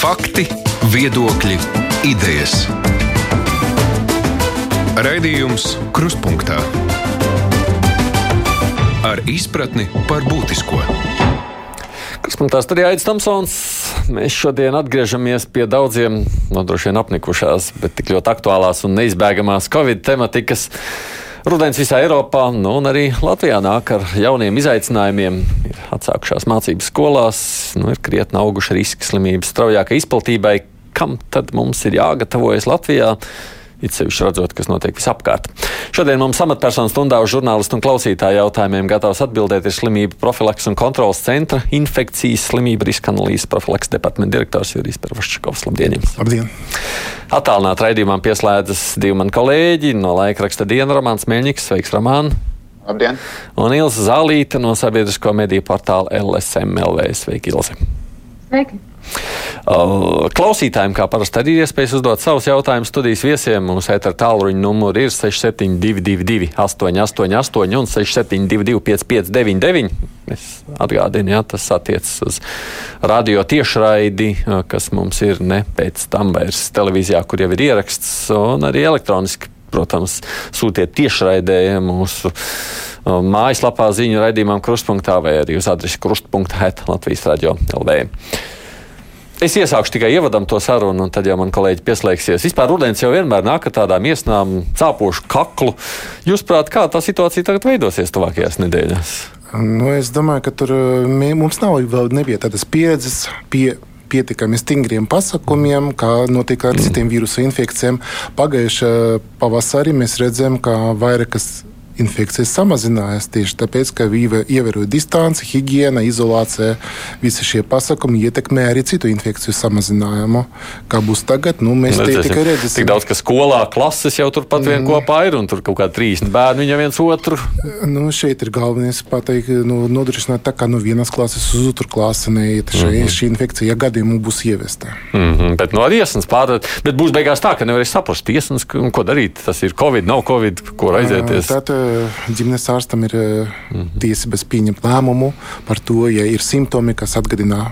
Fakti, viedokļi, idejas. Raidījums Kruspunkta ar izpratni par būtisko. Kruspunktā studijā Aits Tamsons. Mēs šodien atgriežamies pie daudziem, no droši vien apnikušās, bet tik ļoti aktuālās un neizbēgamās Covid tematikas. Rudens visā Eiropā, nu, un arī Latvijā nāk ar jauniem izaicinājumiem. Ir atsākušās mācības skolās, nu, ir krietni auguši riski slimības straujākai izplatībai. Kam tad mums ir jāgatavojas Latvijā? It sevišķi redzot, kas notiek visapkārt. Šodien mums amatpersonu stundā uz žurnālistu un klausītāju jautājumiem gatavs atbildēt ir slimību profilaks un kontrolas centra infekcijas slimību riska analīzes profilaks departamenta direktors Jurijs Pervašķikovs. Labdien! Jums. Labdien! Attālināt raidījumam pieslēdzas divi mani kolēģi no laikraksta diena Romāns Mēļņiks. Sveiks, Romān! Labdien! Un Ilza Zālīte no sabiedrisko mediju portāla LSMLV. Sveiki, Ilze! Sveiki! Klausītājiem, kā parasti, arī ir iespējas uzdot savus jautājumus studijas viesiem. Mums ētera tālruņa numuri ir 6722, 888, un 672, 559, es atgādinu, ja tas attiecas uz radio tiešraidi, kas mums ir ne pēc tam vairs televīzijā, kur jau ir ieraksts, un arī elektroniski. Protams, sūtiet tiešraidē mūsu mājaslapā ziņu raidījumam krustpunktā vai arī uz adresi krustpunktā Latvijas radio LV. Es iesākšu tikai ievadam to sarunu, un tad jau man kolēģi pieslēgsies. Vispār rudens jau vienmēr nāk ar tādām iesnām, cāpošu kaklu. Jūsuprāt, kā tā situācija tagad veidosies tuvākajās nedēļās? Nu, es domāju, ka tur mums nav vēl nebija tādas pieredzes pie pietiekami stingriem pasākumiem, kā notika ar citiem vīrusu infekcijiem. Pagājušā pavasarī mēs redzējām, ka vairākas infekcijas samazinājās tieši tāpēc, ka ievēroja distanci, higiēna, izolācija. Visi šie pasākumi ietekmē arī citu infekciju samazinājumu. Kā būs tagad, nu, mēs te tikai redzēsim. Tik daudz, ka skolā klases jau turpat vien mm. kopā ir, un tur kaut kā trīs bērni viņam viens otru. Nu, šeit ir galvenais pateikt, nu, nodrošināt tā, ka no vienas klases uz otru klasi neiet šī, mm -hmm. šī infekcija, ja gadījumā būs ievesta. Mm -hmm, bet no iesnas pārēt, bet būs beigās tā, ka nevarēs saprast iesnas, ko darīt. Tas ir Covid, nav Covid, ko aizieties. Tad, ģimenes ārstam ir mhm. tiesības pieņemt lēmumu par to, ja ir simptomi, kas atgādina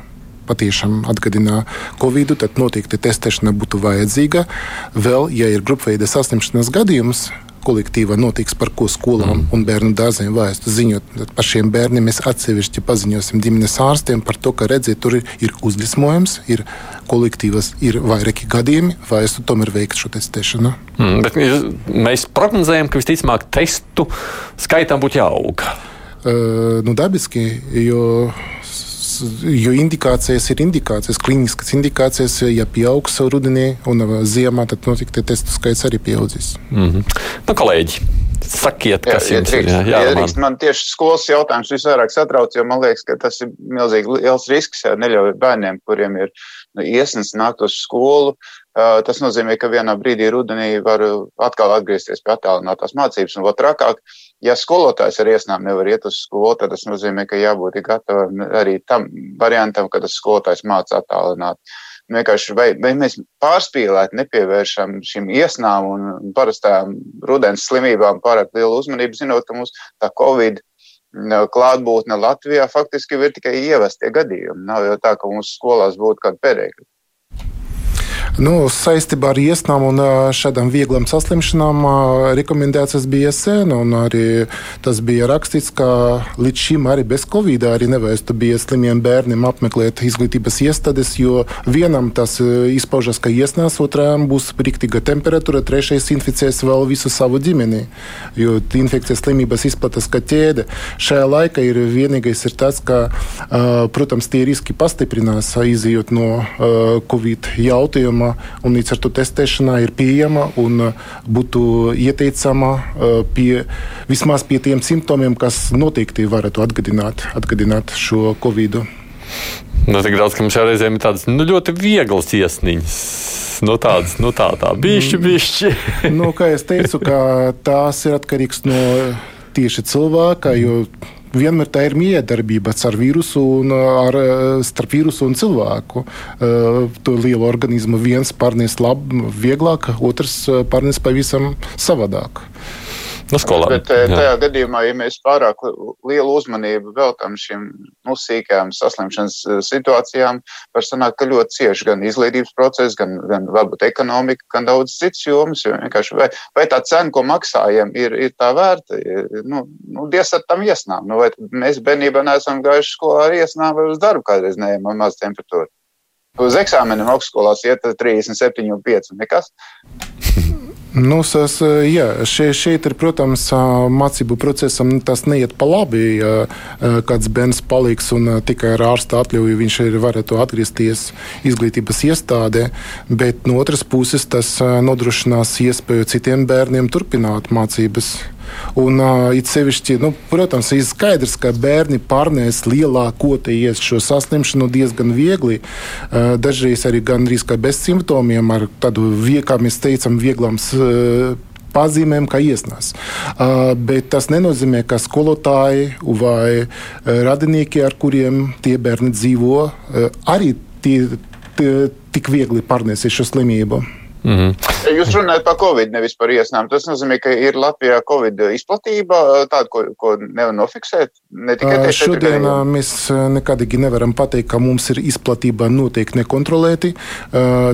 patiešām atgādina Covid, tad noteikti testēšana būtu vajadzīga. Vēl, ja ir grupveida saslimšanas gadījums, kolektīvā notiks, par ko skolām mm. un bērnu dārziem vajadzētu ziņot. Tad par šiem bērniem mēs atsevišķi paziņosim ģimenes ārstiem par to, ka redziet, tur ir, ir uzlismojums, ir kolektīvas, ir vairāki gadījumi, vajadzētu tomēr veikt šo testēšanu. Mm, bet mēs prognozējam, ka visticamāk testu skaitam būtu jāaug. Uh, nu, dabiski, jo jo indikācijas ir indikācijas, klīniskas indikācijas, ja pieaugs rudenī un ziemā, tad noteikti testu skaits arī pieaudzīs. Mm -hmm. nu, kolēģi, sakiet, kas jā, jums ir? Jā, jā, man. man tieši skolas jautājums visvairāk satrauc, jo man liekas, ka tas ir milzīgi liels risks, ja neļauj bērniem, kuriem ir nu, iesnas nākt uz skolu. Uh, tas nozīmē, ka vienā brīdī rudenī var atkal atgriezties pie attālinātās mācības, un vēl trakāk, ja skolotājs ar iesnām nevar iet uz skolu, tad tas nozīmē, ka jābūt gatavam arī tam variantam, ka tas skolotājs māca attālināt. Vienkārši vai, vai mēs pārspīlēt nepievēršam šīm iesnām un parastām rudens slimībām pārāk lielu uzmanību, zinot, ka mums tā Covid klātbūtne Latvijā faktiski ir tikai ievestie gadījumi. Nav jau tā, ka mūsu skolās būtu kāda pērēkļa. Nu, saistībā ar iesnām un šādām vieglām saslimšanām rekomendācijas bija sen, un arī tas bija rakstīts, ka līdz šim arī bez covid arī nevajadzētu bija slimiem bērniem apmeklēt izglītības iestādes, jo vienam tas izpaužas, ka iesnās, otram būs riktīga temperatūra, trešais inficēs vēl visu savu ģimeni, jo infekcijas slimības izplatās kā ķēde. Šajā laikā ir vienīgais ir tas, ka, protams, tie riski pastiprinās, izjūt no covid jautājuma pieejama un līdz ar to testēšanā ir pieejama un uh, būtu ieteicama uh, pie, vismaz pie tiem simptomiem, kas noteikti varētu atgadināt, atgadināt šo covid. Nu, tik daudz, ka mums jau reizēm ir tādas nu, ļoti vieglas iesniņas. Nu, tādas, nu, tā, tā, bišķi, bišķi. nu, kā jau teicu, tās ir atkarīgs no tieši cilvēka, jo vienmēr tā ir miedarbība ar vīrusu un ar, starp vīrusu un cilvēku. To lielu organismu viens pārnēs labi, vieglāk, otrs pārnēs pavisam savādāk. Nu, skolā. Bet jā. tajā gadījumā, ja mēs pārāk lielu uzmanību veltam šīm nu, sīkajām saslimšanas situācijām, var sanākt, ka ļoti cieši gan izglītības process, gan, gan varbūt ekonomika, gan daudz citas jomas. Vai, vai tā cena, ko maksājam, ir, ir tā vērta? Nu, nu, Dievs ar tam iesnām. Nu, vai mēs bērnībā neesam gājuši skolā ar iesnām vai uz darbu kādreiz neejam ar maz temperatūru? Uz eksāmeniem augstskolās iet 37,5 un nekas. Nu, tas, jā, šeit, šeit ir, protams, mācību procesam tas neiet pa labi. Ja kāds bērns paliks un tikai ar ārsta atļauju viņš ir varētu atgriezties izglītības iestādē, bet no otras puses tas nodrošinās iespēju citiem bērniem turpināt mācības. Un, uh, sevišķi, nu, protams, ir skaidrs, ka bērni pārnēs lielākoties šo saslimšanu diezgan viegli. Uh, dažreiz arī gandrīz bez simptomiem, ar tādu, kā mēs teicam, vieglām uh, pazīmēm, kā iesnās. Uh, bet tas nenozīmē, ka skolotāji vai radinieki, ar kuriem tie bērni dzīvo, uh, arī tie, tie, tik viegli pārnēsies šo slimību. Mm -hmm. Jūs runājat par Covid, nevis par iesnām. Tas nozīmē, ka ir Latvijā Covid izplatība, tāda, ko, ko nevar nofiksēt. Ne tikai tieši šodien mēs nekādīgi nevaram pateikt, ka mums ir izplatība noteikti nekontrolēti.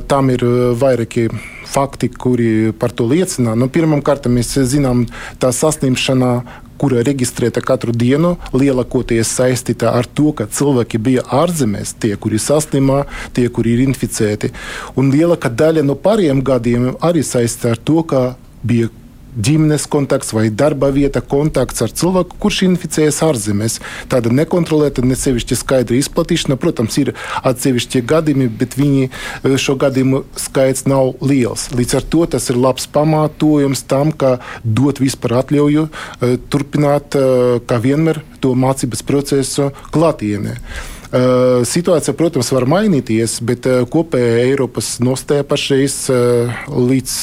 Tam ir vairāki fakti, kuri par to liecina. Nu, Pirmkārt, mēs zinām, tā saslimšana kura reģistrēta katru dienu, lielākoties saistīta ar to, ka cilvēki bija ārzemēs, tie, kuri saslimā, tie, kuri ir inficēti. Un lielākā daļa no pārējiem gadiem arī saistīta ar to, ka bija ģimenes kontakts vai darba vieta kontakts ar cilvēku, kurš inficējas ārzemēs. Tāda nekontrolēta, nesevišķi skaidra izplatīšana, protams, ir atsevišķi gadījumi, bet viņi, e, šo gadījumu skaits nav liels. Līdz ar to tas ir labs pamatojums tam, ka dot vispār atļauju e, turpināt, e, kā vienmēr, to mācības procesu klātienē. Situācija, protams, var mainīties, bet kopējā Eiropas nostāja pašreiz līdz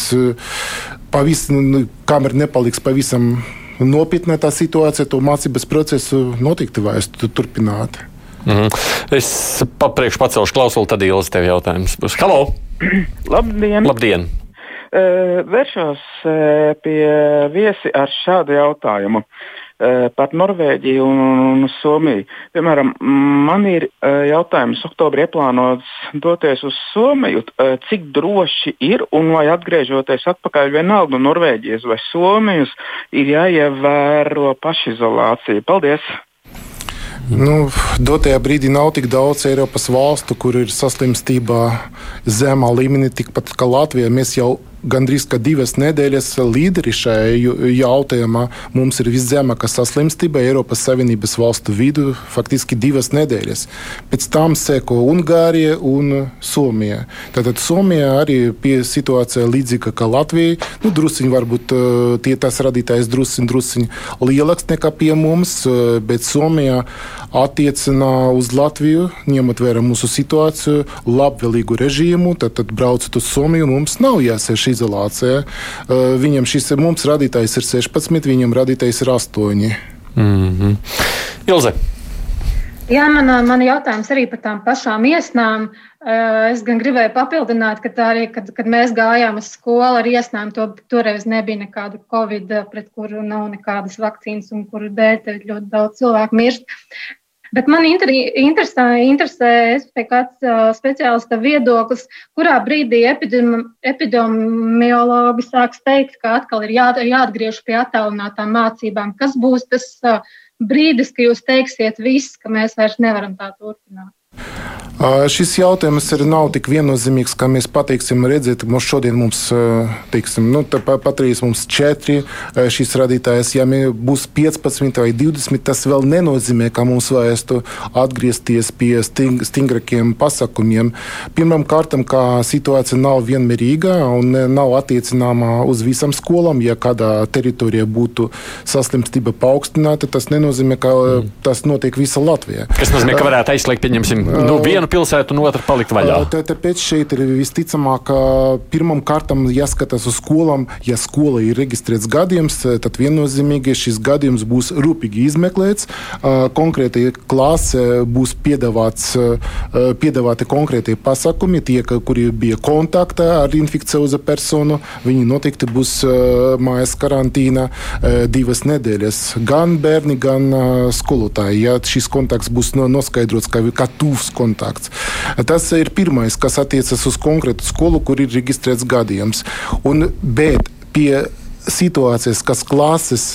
pavisam, nu, kamēr nepaliks pavisam nopietna tā situācija, to mācības procesu noteikti vajag turpināt. Mm -hmm. Es papriekš pacelšu klausuli, tad Ilzi tev jautājums būs. Halo! Labdien! Labdien. Uh, vēršos uh, pie viesi ar šādu jautājumu. Uh, par Norvēģiju un, un Somiju. Piemēram, man ir jautājums, oktobrī ieplānots doties uz Somiju, cik droši ir un vai atgriežoties atpakaļ vienalga no Norvēģijas vai Somijas ir jāievēro pašizolācija. Paldies! Nu, dotajā brīdī nav tik daudz Eiropas valstu, kur ir saslimstība zemā līmenī, tikpat kā Latvija. Mēs jau gandrīz divas nedēļas līderi šajā jautājumā. Mums ir viszemākā saslimstība Eiropas Savienības valstu vidū, faktiski divas nedēļas. Pēc tam seko Ungārija un Somija. Tātad Somijā arī pie situācija līdzīga kā Latvijai. Nu, drusiņi varbūt tie tas radītājs drusiņi, drusiņi lielāks nekā pie mums, bet Somijā attiecina uz Latviju, ņemot vērā mūsu situāciju, labvēlīgu režīmu, tad, tad braucat uz Somiju, mums nav jāsēž izolācijā. Viņam šis mums radītājs ir 16, viņam radītājs ir 8. Mm -hmm. Ilze. Jā, man, man jautājums arī par tām pašām iesnām. Es gan gribēju papildināt, ka arī, kad, kad mēs gājām uz skolu ar iesnām, to, toreiz nebija nekāda covid, pret kuru nav nekādas vakcīnas un kuru dēļ ļoti daudz cilvēku mirst. Bet man interesē, interesē kāds speciālista viedoklis, kurā brīdī epidemiologi sāks teikt, ka atkal ir jā, jāatgriež pie attālinātām mācībām. Kas būs tas brīdis, kad jūs teiksiet viss, ka mēs vairs nevaram tā turpināt? Šis jautājums ir nav tik viennozīmīgs, kā mēs pateiksim, redziet, mums šodien mums, teiksim, nu, patreiz mums četri šīs radītājas, ja būs 15 vai 20, tas vēl nenozīmē, ka mums vajadzētu atgriezties pie sting, stingrākiem pasākumiem. Pirmām kārtām, kā situācija nav vienmērīga un nav attiecināma uz visām skolām, ja kādā teritorijā būtu saslimstība paaugstināta, tas nenozīmē, ka mm. tas notiek visā Latvijā. Tas nozīmē, ka varētu aizslēgt, pieņemsim, nu, vienu pilsētu un otru palikt vaļā. Tā, tāpēc šeit ir visticamāk, ka pirmam kārtam jāskatās uz skolām. Ja skola ir reģistrēts gadījums, tad viennozīmīgi šis gadījums būs rūpīgi izmeklēts. Konkrēti klase būs piedāvāts, piedāvāti konkrēti pasākumi, tie, kuri bija kontaktā ar inficēzu personu, viņi noteikti būs mājas karantīnā divas nedēļas. Gan bērni, gan skolotāji. Ja šis kontakts būs noskaidrots kā, kā tuvs kontakts. Tas ir pirmais, kas attiecas uz konkrētu skolu, kur ir reģistrēts gadījums. Un, bet pie situācijas, kas klases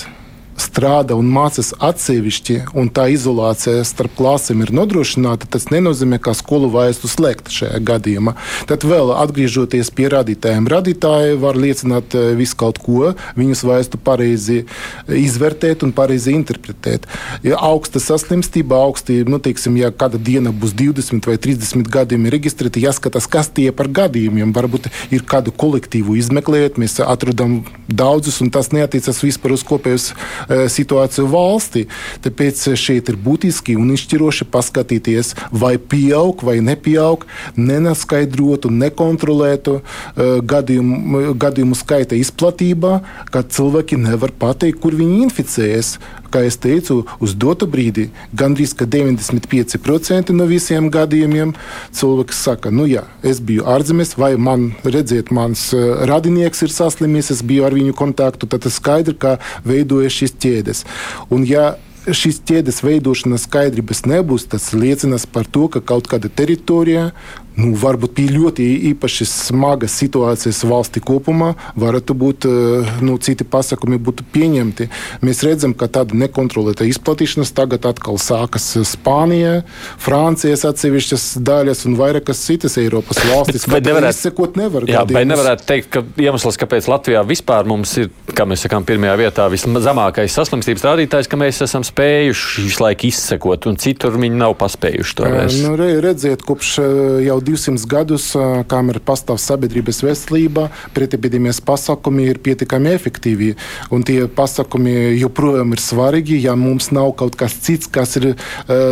strādā un mācās atsevišķi, un tā izolācija starp klasēm ir nodrošināta, tas nenozīmē, ka skolu vajadzētu slēgt šajā gadījumā. Tad vēl atgriežoties pie radītājiem, radītāji var liecināt eh, visu kaut ko, viņus vajadzētu pareizi izvērtēt un pareizi interpretēt. Ja augsta saslimstība, augsti, nu, teiksim, ja kāda diena būs 20 vai 30 gadījumi reģistrēti, jāskatās, kas tie par gadījumiem. Varbūt ir kādu kolektīvu izmeklējot, mēs atrodam daudzus, un tas neatiecas vispār uz kopējus Eh, situāciju valstī. Tāpēc šeit ir būtiski un izšķiroši paskatīties, vai pieaug vai nepieaug nenaskaidrotu, nekontrolētu eh, gadījumu, gadījumu skaita izplatībā, kad cilvēki nevar pateikt, kur viņi inficējas. Kā jau teicu, uz dotu brīdi gandrīz 95% no visiem gadījumiem cilvēks saka, nu jā, es biju ārzemēs, vai man redziet, mans eh, radinieks ir saslimis, es biju ar viņu kontaktu, tad ir skaidrs, kā veidojas šis ķēdes. Un, ja šīs ķēdes veidošanas skaidrības nebūs, tas liecina par to, ka kaut kāda teritorijā nu, varbūt bija ļoti īpaši smagas situācijas valstī kopumā, varētu būt eh, nu, citi pasakumi būtu pieņemti. Mēs redzam, ka tāda nekontrolēta izplatīšanās tagad atkal sākas Spānijā, Francijas atsevišķas daļas un vairākas citas Eiropas valstis. Bet, bet nevarētu, izsekot nevar. Jā, bet nevarētu teikt, ka iemesls, kāpēc Latvijā vispār mums ir, kā mēs sakām, pirmajā vietā vismazākais saslimstības rādītājs, ka mēs esam spējuši visu laiku izsekot, un citur viņi nav paspējuši to vairs. Nu, redziet, kopš jau 200 gadus, kamēr pastāv sabiedrības veselība, pretepidēmijas pasākumi ir pietiekami efektīvi. Un tie pasākumi joprojām ir svarīgi. Ja mums nav kaut kas cits, kas ir,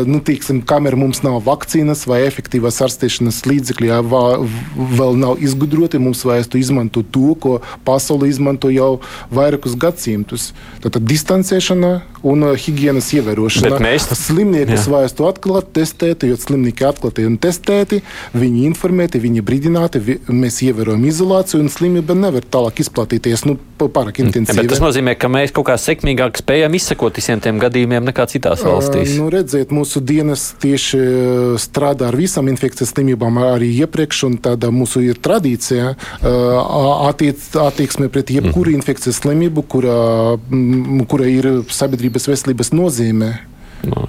nu, tīksim, kamēr mums nav vakcīnas vai efektīvas ārstēšanas līdzekļi, ja vēl nav izgudroti, mums vajadzētu izmantot to, ko pasaule izmanto jau vairākus gadsimtus. Tātad distancēšana un higienas ievērošana. Mēs... Slimniekus vajadzētu atklāt, testēt, jo slimnieki atklāti un testēti. Viņi informēti, viņi brīdināti, vi, mēs ievērojam izolāciju un slimība nevar tālāk izplatīties nu, pārāk intensīvi. Bet tas nozīmē, ka mēs kaut kā sekmīgāk spējam izsekot visiem tiem gadījumiem nekā citās valstīs. Uh, nu, redziet, mūsu dienas tieši strādā ar visām infekcijas slimībām arī iepriekš, un tāda mūsu ir tradīcija uh, attiec, attieksme pret jebkuru mm. infekcijas slimību, kura, kura ir sabiedrības veselības nozīme. Nu,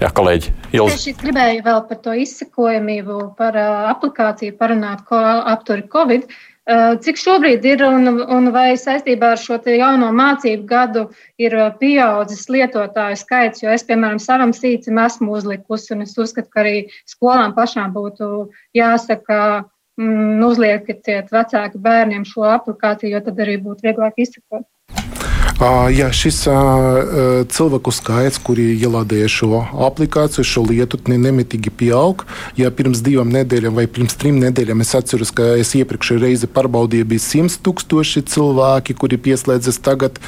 jā, kolēģi. Ilz... Es gribēju vēl par to izsekojamību, par uh, aplikāciju parunāt, ko aptur Covid. Uh, cik šobrīd ir un, un vai saistībā ar šo jauno mācību gadu ir pieaudzis lietotāju skaits? Jo es, piemēram, savam sīcim esmu uzlikusi, un es uzskatu, ka arī skolām pašām būtu jāsaka, mm, uzliekiet vecāki bērniem šo aplikāciju, jo tad arī būtu vieglāk izsekot. Ja šis cilvēku skaits, kuri ielādēja šo aplikāciju, šo lietu, nemitīgi pieaug, ja pirms divām nedēļām vai pirms trim nedēļām es atceros, ka es iepriekšēju reizi pārbaudīju, bija 100 tūkstoši cilvēki, kuri pieslēdzas tagad.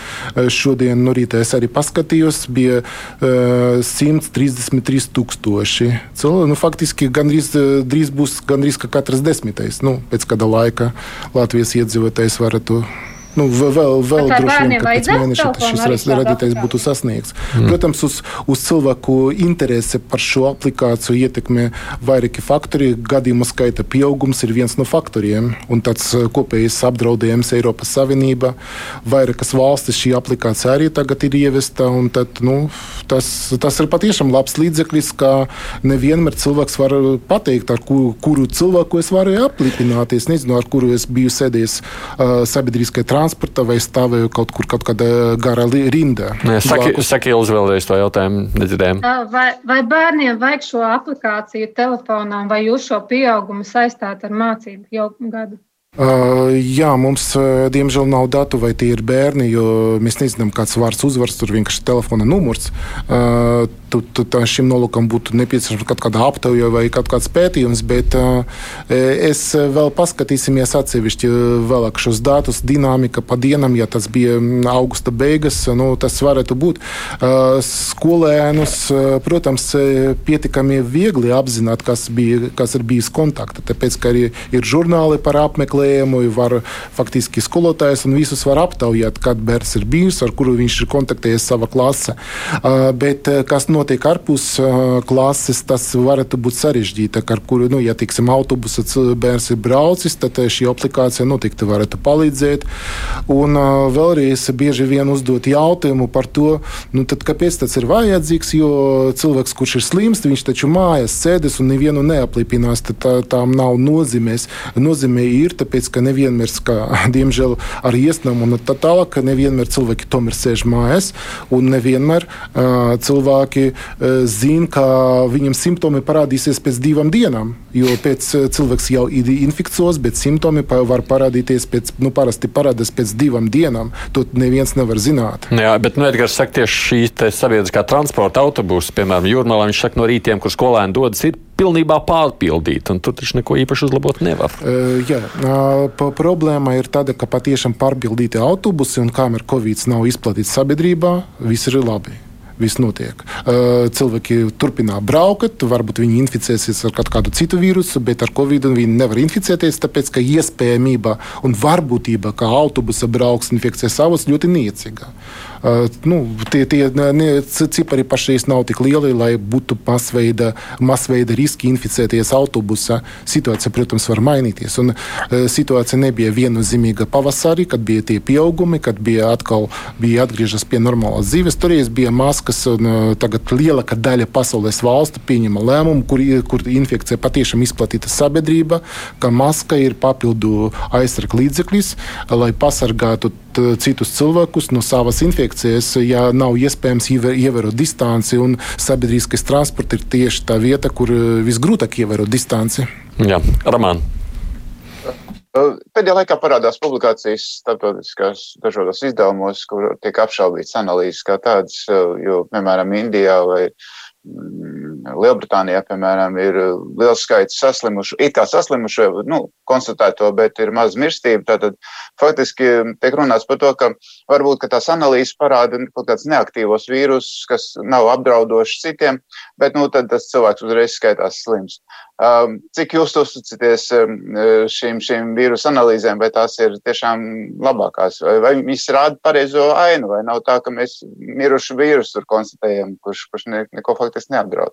Šodien no rīta es arī paskatījos, bija 133 tūkstoši cilvēku. Nu, faktiski gandrīz drīz būs gandrīz katrs desmitais. Nu, pēc kāda laika Latvijas iedzīvotājs varētu Nu, vēl vēl droši vien, ka pēc mēneša šis radītājs būtu sasniegts. Mm. Protams, uz, uz cilvēku interesi par šo aplikāciju ietekmē vairāki faktori. Gadījumu skaita pieaugums ir viens no faktoriem, un tāds uh, kopējs apdraudējums Eiropas Savienība. Vairākas valstis šī aplikācija arī tagad ir ievesta, un tad, nu, tas, tas ir patiešām labs līdzeklis, ka nevienmēr cilvēks var pateikt, ar kuru, kuru cilvēku es varu aplipināties. Nezinu, ar kuru es biju sēdējis uh, sabiedriskajā transportā transporta vai stāvēju kaut kur kaut kādā garā rindā. Jā, saki, saki Ilzi vēlreiz to jautājumu, nedzirdējām. Vai, vai bērniem vajag šo aplikāciju telefonā, vai jūs šo pieaugumu saistāt ar mācību jau gadu? Uh, jā, mums uh, diemžēl nav datu, vai tie ir bērni, jo mēs nezinām, kāds vārds uzvars, tur vienkārši telefona numurs. Uh, tu, tu, šim nolūkam būtu nepieciešama kaut kāda aptauja vai kaut kāds pētījums, bet uh, es vēl paskatīsimies atsevišķi vēlāk šos datus, dinamika pa dienam, ja tas bija augusta beigas, nu, tas varētu būt. Uh, skolēnus, uh, protams, pietiekami viegli apzināt, kas, bija, kas ir bijis kontakta, tāpēc, ka arī ir žurnāli par apmeklējumu apmeklējumu, var faktiski skolotājs un visus var aptaujāt, kad bērns ir bijis, ar kuru viņš ir kontaktējies savā klasē. Bet kas notiek ārpus klases, tas varētu būt sarežģīti. Ar kuru, nu, ja tiksim, autobusa bērns ir braucis, tad šī aplikācija noteikti varētu palīdzēt. Un vēlreiz bieži vien uzdot jautājumu par to, nu, tad, kāpēc tas ir vajadzīgs, jo cilvēks, kurš ir slims, viņš taču mājās sēdes un nevienu neaplipinās, tad tā, tām nav nozīmēs. Nozīmē ir, tāpēc tāpēc, ka nevienmēr, kā, diemžēl, ar iesnām un tā tālāk, nevienmēr cilvēki tomēr sēž mājās, un nevienmēr uh, cilvēki uh, zina, ka viņam simptomi parādīsies pēc divām dienām. Jo pēc cilvēks jau ir infikcijos, bet simptomi var parādīties pēc, nu, parasti parādās pēc divām dienām. To neviens nevar zināt. Jā, bet, nu, Edgars saka, tieši šī sabiedriskā transporta autobusa, piemēram, Jūrmalā, viņš saka, no rītiem, kur skolēni dodas, ir pilnībā pārpildīta, un tur taču neko īpaši uzlabot nevar. Uh, jā, uh, problēma ir tāda, ka patiešām pārpildīti autobusi, un kamēr Covid nav izplatīts sabiedrībā, viss ir labi viss notiek. Cilvēki turpina braukt, varbūt viņi inficēsies ar kādu citu vīrusu, bet ar covid viņi nevar inficēties, tāpēc ka iespējamība un varbūtība, ka autobusa brauks infekcijas savas, ļoti niecīga. Nu, tie, tie ne, cipari pašreiz nav tik lieli, lai būtu masveida, masveida riski inficēties autobusā. Situācija, protams, var mainīties. Un, situācija nebija viennozīmīga pavasarī, kad bija tie pieaugumi, kad bija atkal bija atgriežas pie normālas dzīves. Toreiz bija maskas, un tagad lielākā daļa pasaules valstu pieņema lēmumu, kur, kur infekcija patiešām izplatīta sabiedrība, ka maska ir papildu aizsarga līdzeklis, lai pasargātu citus cilvēkus no savas infekcijas, ja nav iespējams ievērot distanci. Sabiedriskais transports ir tieši tā vieta, kur eh, visgrūtāk ievērot distanci. Jā, Ramāna. Pēdējā laikā parādās publikācijas starptautiskās dažādos izdevumos, kur tiek apšaubīts analīzes kā tādas, jo, piemēram, Indijā vai Lielbritānijā, piemēram, ir uh, liels skaits saslimušu, it kā saslimušo, nu, konstatēto, bet ir maz mirstība. Tātad faktiski tiek runāts par to, ka varbūt ka tās analīzes parāda kaut kādus neaktīvos vīrusus, kas nav apdraudoši citiem, bet nu, tad tas cilvēks uzreiz skaitās slims. Um, cik jūs uzticaties um, šīm, šīm vīrusu analīzēm, vai tās ir tiešām labākās, vai, vai viņas rāda pareizo ainu, vai nav tā, ka mēs mirušu vīrusu tur konstatējam, kurš, kurš ne, neko faktiski neapdraud?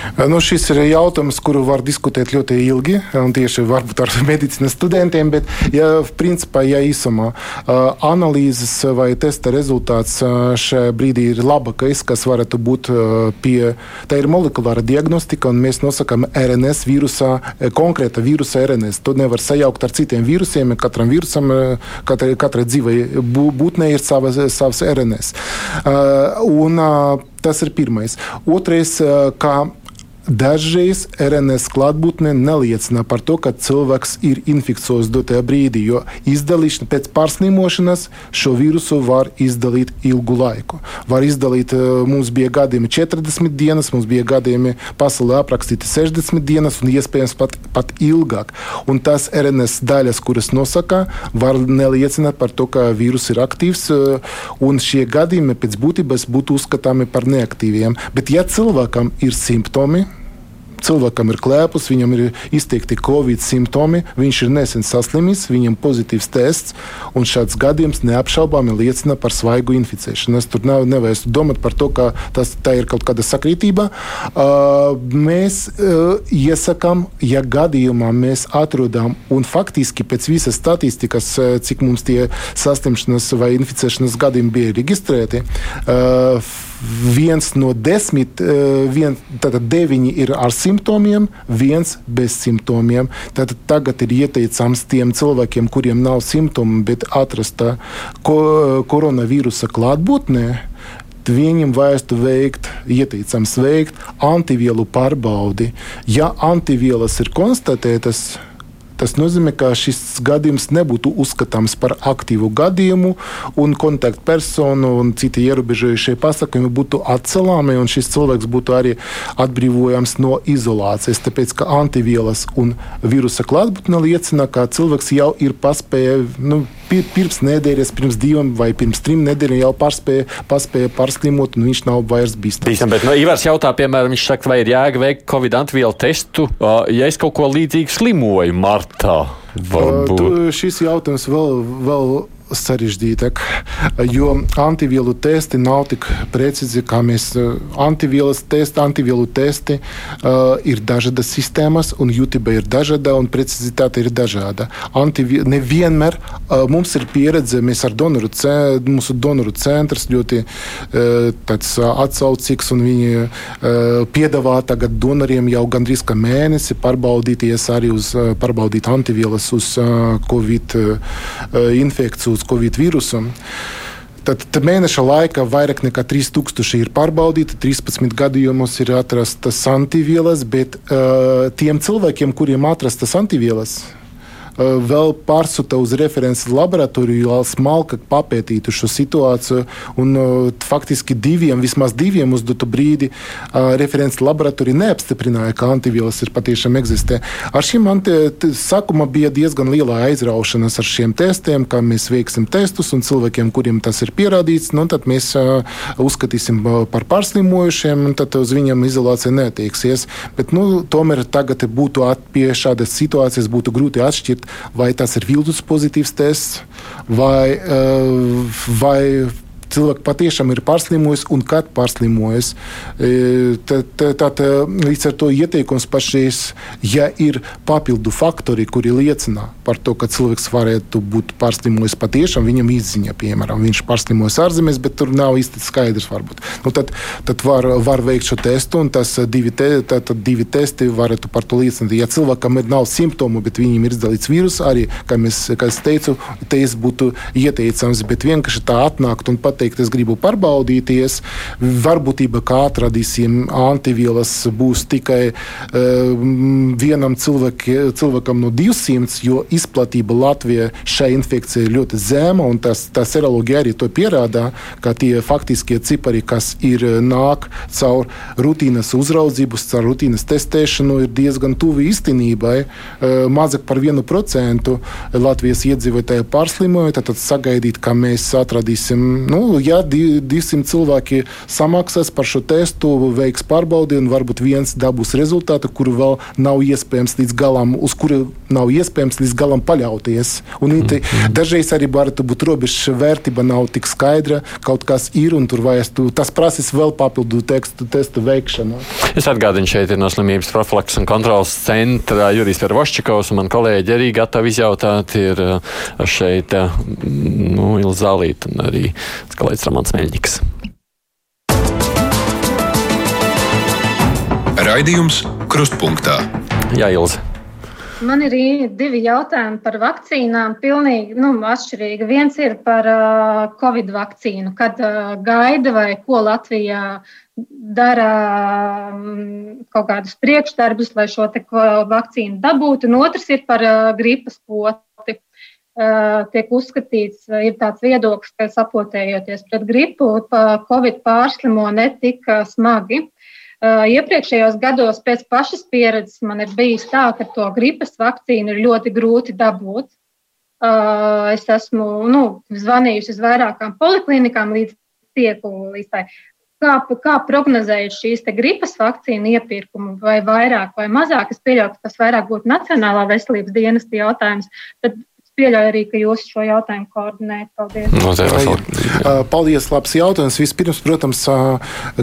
Nu, šis ir jautājums, kuru var diskutēt ļoti ilgi, un tieši varbūt ar medicīnas studentiem, bet, ja, principā, ja īsumā analīzes vai testa rezultāts šajā brīdī ir labākais, kas varētu būt pie, tā ir molekulāra diagnostika, un mēs nosakām RNS vīrusā, konkrēta vīrusa RNS. To nevar sajaukt ar citiem vīrusiem, katram vīrusam, katrai, katrai dzīvai būtnei ir savas, savas RNS. Un, Tas ir pirmais. Otrais, kā Dažreiz RNS klātbūtne neliecina par to, ka cilvēks ir inficēts dotajā brīdī, jo izdalīšana pēc pārslimošanas šo vīrusu var izdalīt ilgu laiku. Var izdalīt, eh, mums bija gadījumi 40 dienas, mums bija gadījumi pasaulē aprakstīti 60 dienas un iespējams pat, pat ilgāk. Un tās RNS daļas, kuras nosaka, var neliecināt par to, ka vīrus ir aktīvs, eh, un šie gadījumi pēc būtības būtu uzskatāmi par neaktīviem. Bet ja cilvēkam ir simptomi, cilvēkam ir klēpus, viņam ir izteikti covid simptomi, viņš ir nesen saslimis, viņam pozitīvs tests, un šāds gadījums neapšaubāmi liecina par svaigu inficēšanu. Es tur nav, nevajag domāt par to, ka tas ir kaut kāda sakritība. Uh, mēs uh, iesakām, ja gadījumā mēs atrodam, un faktiski pēc visas statistikas, cik mums tie saslimšanas vai inficēšanas gadījumi bija reģistrēti, uh, viens no desmit, eh, vien, tātad deviņi ir ar simptomiem, viens bez simptomiem. Tātad tagad ir ieteicams tiem cilvēkiem, kuriem nav simptomu, bet atrasta ko, koronavīrusa klātbūtnē. Viņam vajadzētu veikt, ieteicams veikt antivielu pārbaudi. Ja antivielas ir konstatētas, Tas nozīmē, ka šis gadījums nebūtu uzskatāms par aktīvu gadījumu, un kontaktpersonu un citi ierobežojušie pasākumi būtu atcelāmi, un šis cilvēks būtu arī atbrīvojams no izolācijas. Tāpēc, ka antivielas un vīrusa klātbūtne liecina, ka cilvēks jau ir paspējis. Nu, pirms nedēļas, pirms divām vai pirms trim nedēļām jau pārspēja, pārspēja pārslimot, un viņš nav vairs bīstams. Bīstam, bet, nu, Ivars jautā, piemēram, viņš saka, vai ir jēga veikt Covid antivielu testu, ja es kaut ko līdzīgu slimoju martā. Varbūt. Uh, šis jautājums vēl. vēl sarežģītāk, jo antivielu testi nav tik precīzi, kā mēs. Eh, antivielas testi, antivielu testi uh, ir dažādas sistēmas, un jūtība ir dažāda, un precizitāte ir dažāda. Antivi nevienmēr uh, mums ir pieredze, mēs ar donoru, mūsu donoru centrs ļoti uh, atsaucīgs, un viņi uh, piedāvā tagad donoriem jau gandrīz kā mēnesi pārbaudīties arī uz, uh, pārbaudīt antivielas uz uh, Covid uh, infekciju uz Covid vīrusu. Tad, tad mēneša laikā vairāk nekā 3000 ir pārbaudīti, 13 gadījumos ir atrastas antivielas, bet uh, tiem cilvēkiem, kuriem atrastas antivielas, vēl pārsūta uz references laboratoriju, lai smalkāk papētītu šo situāciju. Un, eh, faktiski diviem, vismaz diviem uz dotu brīdi eh, references laboratorija neapstiprināja, ka antivielas ir patiešām eksistē. Ar šiem sākumā bija diezgan liela aizraušanās ar šiem testiem, kā mēs veiksim testus un cilvēkiem, kuriem tas ir pierādīts, nu, tad mēs uzskatīsim par pārslimojušiem, un tad uz viņiem izolācija netieksies. Bet, nu, tomēr tagad būtu pie šādas situācijas būtu grūti atšķirt vai tas ir viltus pozitīvs tests, vai, eh, vai cilvēki patiešām ir pārslimojis un kad pārslimojis. Tad, e, tad, līdz ar to ieteikums pašreiz, ja ir papildu faktori, kuri liecina par to, ka cilvēks varētu būt pārslimojis patiešām, viņam izziņa, piemēram, viņš pārslimojis ārzemēs, bet tur nav īsti skaidrs. Varbūt. Nu, tad tad var, var veikt šo testu, un tas divi, te, tad, divi testi varētu par to liecināt. Ja cilvēkam ir nav simptomu, bet viņam ir izdalīts vīrus, arī, kā, mēs, kā es teicu, tests būtu ieteicams, bet vienkārši tā atnākt un pateikt, pateikt, es gribu pārbaudīties. Varbūtība, kā atradīsim antivielas, būs tikai uh, vienam cilvēki, cilvēkam no 200, jo izplatība Latvijā šai infekcijai ir ļoti zema. Tas, tā seroloģija arī to pierāda, ka tie faktiskie cipari, kas ir nāk caur rutīnas uzraudzību, caur rutīnas testēšanu, ir diezgan tuvi īstenībai. Uh, mazāk par 1% Latvijas iedzīvotāju pārslimoja, tad sagaidīt, ka mēs atradīsim nu, ja 200 cilvēki samaksās par šo testu, veiks pārbaudi un varbūt viens dabūs rezultātu, kuru vēl nav iespējams līdz galam, uz kuru nav iespējams līdz galam paļauties. Un mm -hmm. dažreiz arī var būt robeža vērtība nav tik skaidra, kaut kas ir un tur vajag, tas prasīs vēl papildu tekstu, testu veikšanu. Es atgādinu, šeit ir no slimības profilaks un kontrolas centra Jurijs Vervoščikovs un man kolēģi arī gatavi izjautāt. Ir šeit nu, Ilza Zālīta un arī kolēģis Ramons Meļņiks. Raidījums Krustpunktā. Jā, Ilze. Man ir divi jautājumi par vakcīnām. Pilnīgi nu, atšķirīgi. Viens ir par uh, Covid vakcīnu, kad uh, gaida vai ko Latvijā dara um, kaut kādus priekšdarbus, lai šo vakcīnu dabūtu. Un otrs ir par uh, gripas poti. Eh, tiek uzskatīts, eh, ir tāds viedoklis, ka sapotējoties pret gripu, Covid pārslimo netika smagi. Eh, iepriekšējos gados pēc pašas pieredzes man ir bijis tā, ka to gripas vakcīnu ir ļoti grūti dabūt. Es esmu nu, zvanījusi uz vairākām poliklinikām līdz tieku līdz tai. Kā, kā prognozējot šīs gripas vakcīnu iepirkumu, vai vairāk vai mazāk? Es pieļauju, ka tas vairāk būtu Nacionālā veselības dienesta jautājums. Tad pieļauju arī, ka jūs šo jautājumu koordinējat. Paldies. No, uh, Paldies, labs jautājums. Vispirms, protams, uh,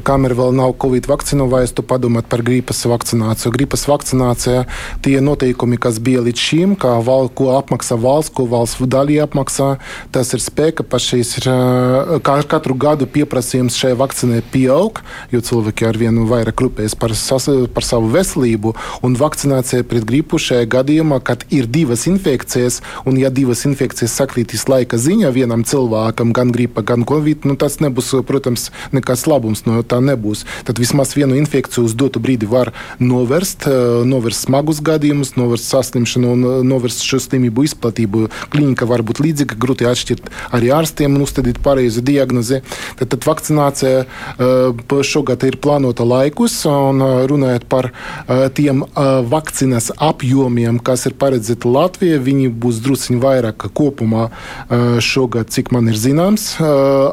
kamēr vēl nav Covid vakcīnu, vajadzētu padomāt par gripas vakcināciju. Gripas vakcinācija tie noteikumi, kas bija līdz šim, kā val, ko apmaksā valsts, ko valsts daļa apmaksā, tas ir spēka pašais. Ir, uh, kā katru gadu pieprasījums šai vakcīnai pieaug, jo cilvēki ar vienu vairāk rūpējas par, par savu veselību. Un vakcinācija pret gripu šajā gadījumā, kad ir divas infekcijas, un ja ja divas infekcijas sakritīs laika ziņā vienam cilvēkam, gan gripa, gan covid, nu, tas nebūs, protams, nekas labums no tā nebūs. Tad vismaz vienu infekciju uz dotu brīdi var novērst, novērst smagus gadījumus, novērst saslimšanu un novērst šo slimību izplatību. Klinika var būt līdzīga, grūti atšķirt arī ārstiem un uzstādīt pareizu diagnozi. Tad, tad vakcinācija šogad ir plānota laikus un runājot par tiem vakcīnas apjomiem, kas ir paredzēti Latvijai, viņi būs drusciņi vairāk kopumā šogad, cik man ir zināms.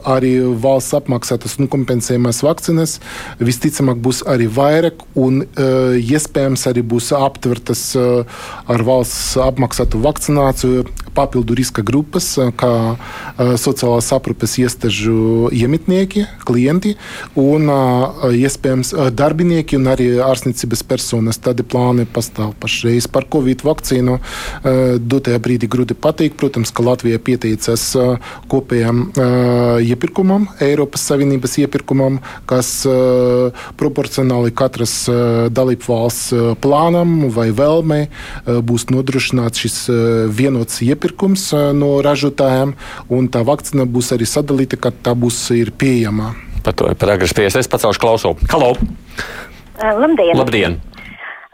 Arī valsts apmaksātas un kompensējumās vakcīnas visticamāk būs arī vairāk un iespējams arī būs aptvertas ar valsts apmaksātu vakcināciju papildu riska grupas, kā sociālās aprūpes iestāžu iemitnieki, klienti un iespējams darbinieki un arī ārstniecības personas. Tādi plāni pastāv pašreiz par Covid vakcīnu. Dotajā brīdī grūti pateikt. Protams, ka Latvija pieteicās kopējam iepirkumam, Eiropas Savienības iepirkumam, kas proporcionāli katras dalību valsts plānam vai vēlmei būs nodrošināts šis vienots iepirkums no ražotājiem, un tā vakcīna būs arī sadalīta, kad tā būs pieejama. Par to ir par agresīvu. Es pacelšu klausu. Halo! Labdien! Labdien.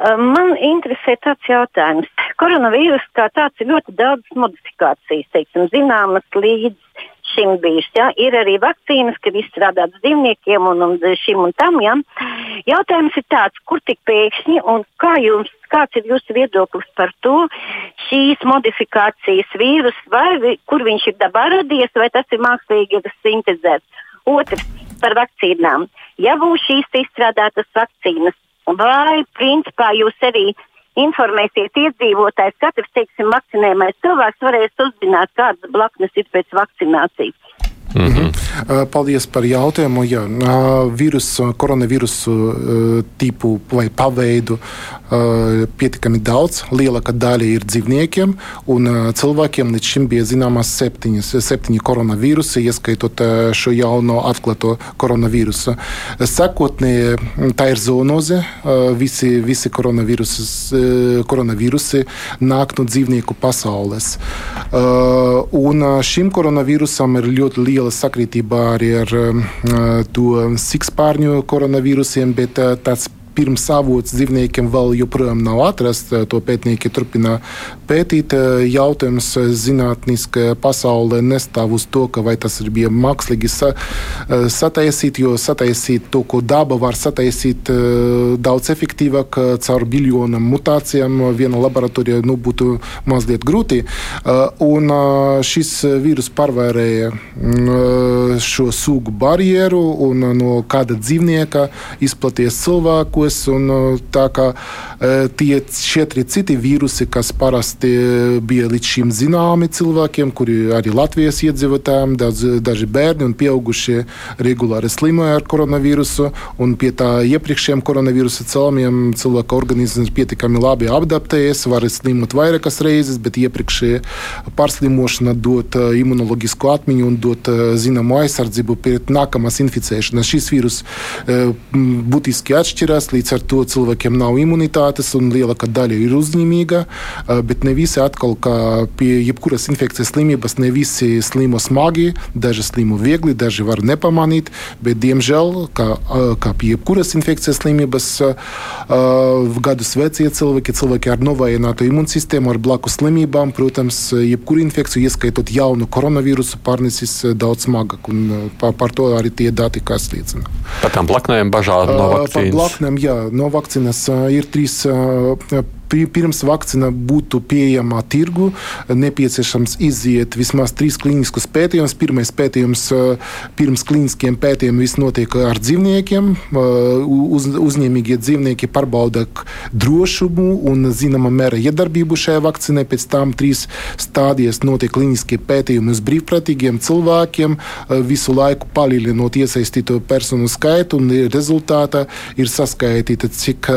Man interesē tāds jautājums. Koronavīrus kā tāds ir ļoti daudz modifikācijas, teiksim, zināmas līdz šim bijušas. Ja? Ir arī vakcīnas, kas izstrādātas dzīvniekiem un, un šim un tam. Ja? Jautājums ir tāds, kur tik pēkšņi un kā jums, kāds ir jūsu viedoklis par to šīs modifikācijas vīrus, vai kur viņš ir dabā radies, vai tas ir mākslīgi sintēzēts. Otrs par vakcīnām. Ja būs šīs izstrādātas vakcīnas, vai principā jūs arī informēsiet iedzīvotājs, katrs, teiksim, vakcinējumais cilvēks varēs uzzināt, kādas blaknes ir pēc vakcinācijas. Mm -hmm. Paldies par jautājumu. Jā, vīrusu, koronavīrusu tipu vai paveidu pietiekami daudz. Lielākā daļa ir dzīvniekiem, un cilvēkiem līdz šim bija zināmas septiņas, septiņi koronavīrusi, ieskaitot šo jauno atklāto koronavīrusu. Sekotnē tā ir zoonoze. Visi, visi koronavīrusi nāk no dzīvnieku pasaules. Un šim koronavīrusam ir ļoti liela liela sakritība arī ar to sikspārņu koronavīrusiem, bet tāds pirms avots dzīvniekiem vēl joprojām nav atrasts. To pētnieki turpina pētīt. Jautājums zinātniskajā pasaulē nestāv uz to, vai tas ir bija mākslīgi sa, sataisīt, jo sataisīt to, ko daba var sataisīt daudz efektīvāk caur miljonam mutācijām. Viena laboratorija nu, būtu mazliet grūti. Un šis vīrus pārvērēja šo sugu barjeru un no kāda dzīvnieka izplaties cilvēku cilvēkos. Un, uh, tā kā uh, tie četri citi vīrusi, kas parasti bija līdz šim zināmi cilvēkiem, kuri arī Latvijas iedzīvotājiem, daudz, daži bērni un pieaugušie regulāri slimoja ar koronavīrusu. Pie tā iepriekšējiem koronavīrusa celmiem cilvēka organisms ir pietiekami labi adaptējies, var slimot vairākas reizes, bet iepriekšējā pārslimošana dod uh, imunoloģisku atmiņu un dod zināmu aizsardzību pret nākamās inficēšanas. Šis vīrus būtiski atšķirās līdz ar to cilvēkiem nav imunitātes, un lielākā daļa ir uzņēmīga. Bet ne visi atkal, kā pie jebkuras infekcijas slimības, ne visi slimo smagi, daži slimo viegli, daži var nepamanīt. Bet, diemžēl, kā, kā pie jebkuras infekcijas slimības, gadus vecie cilvēki, cilvēki ar novājinātu imunsistēmu, ar blakus slimībām, protams, jebkuru infekciju, ieskaitot jaunu koronavīrusu, pārnesis daudz smagāk. Par, par to arī tie dati, kas liecina. Par tām blaknēm bažām no vakcīnas. Par blaknēm, jā, no vakcīnas ir trīs pirms vakcīna būtu pieejama tirgu, nepieciešams iziet vismaz trīs klīniskus pētījumus. Pirmais pētījums pirms klīniskiem pētījumiem notiek ar dzīvniekiem. Uz, uzņēmīgie dzīvnieki pārbauda drošumu un zināmā mērā iedarbību šajā vakcīnā. Pēc tam trīs stādijas notiek klīniskie pētījumi uz brīvprātīgiem cilvēkiem, visu laiku palielinot iesaistīto personu skaitu un rezultātā ir saskaitīta, cik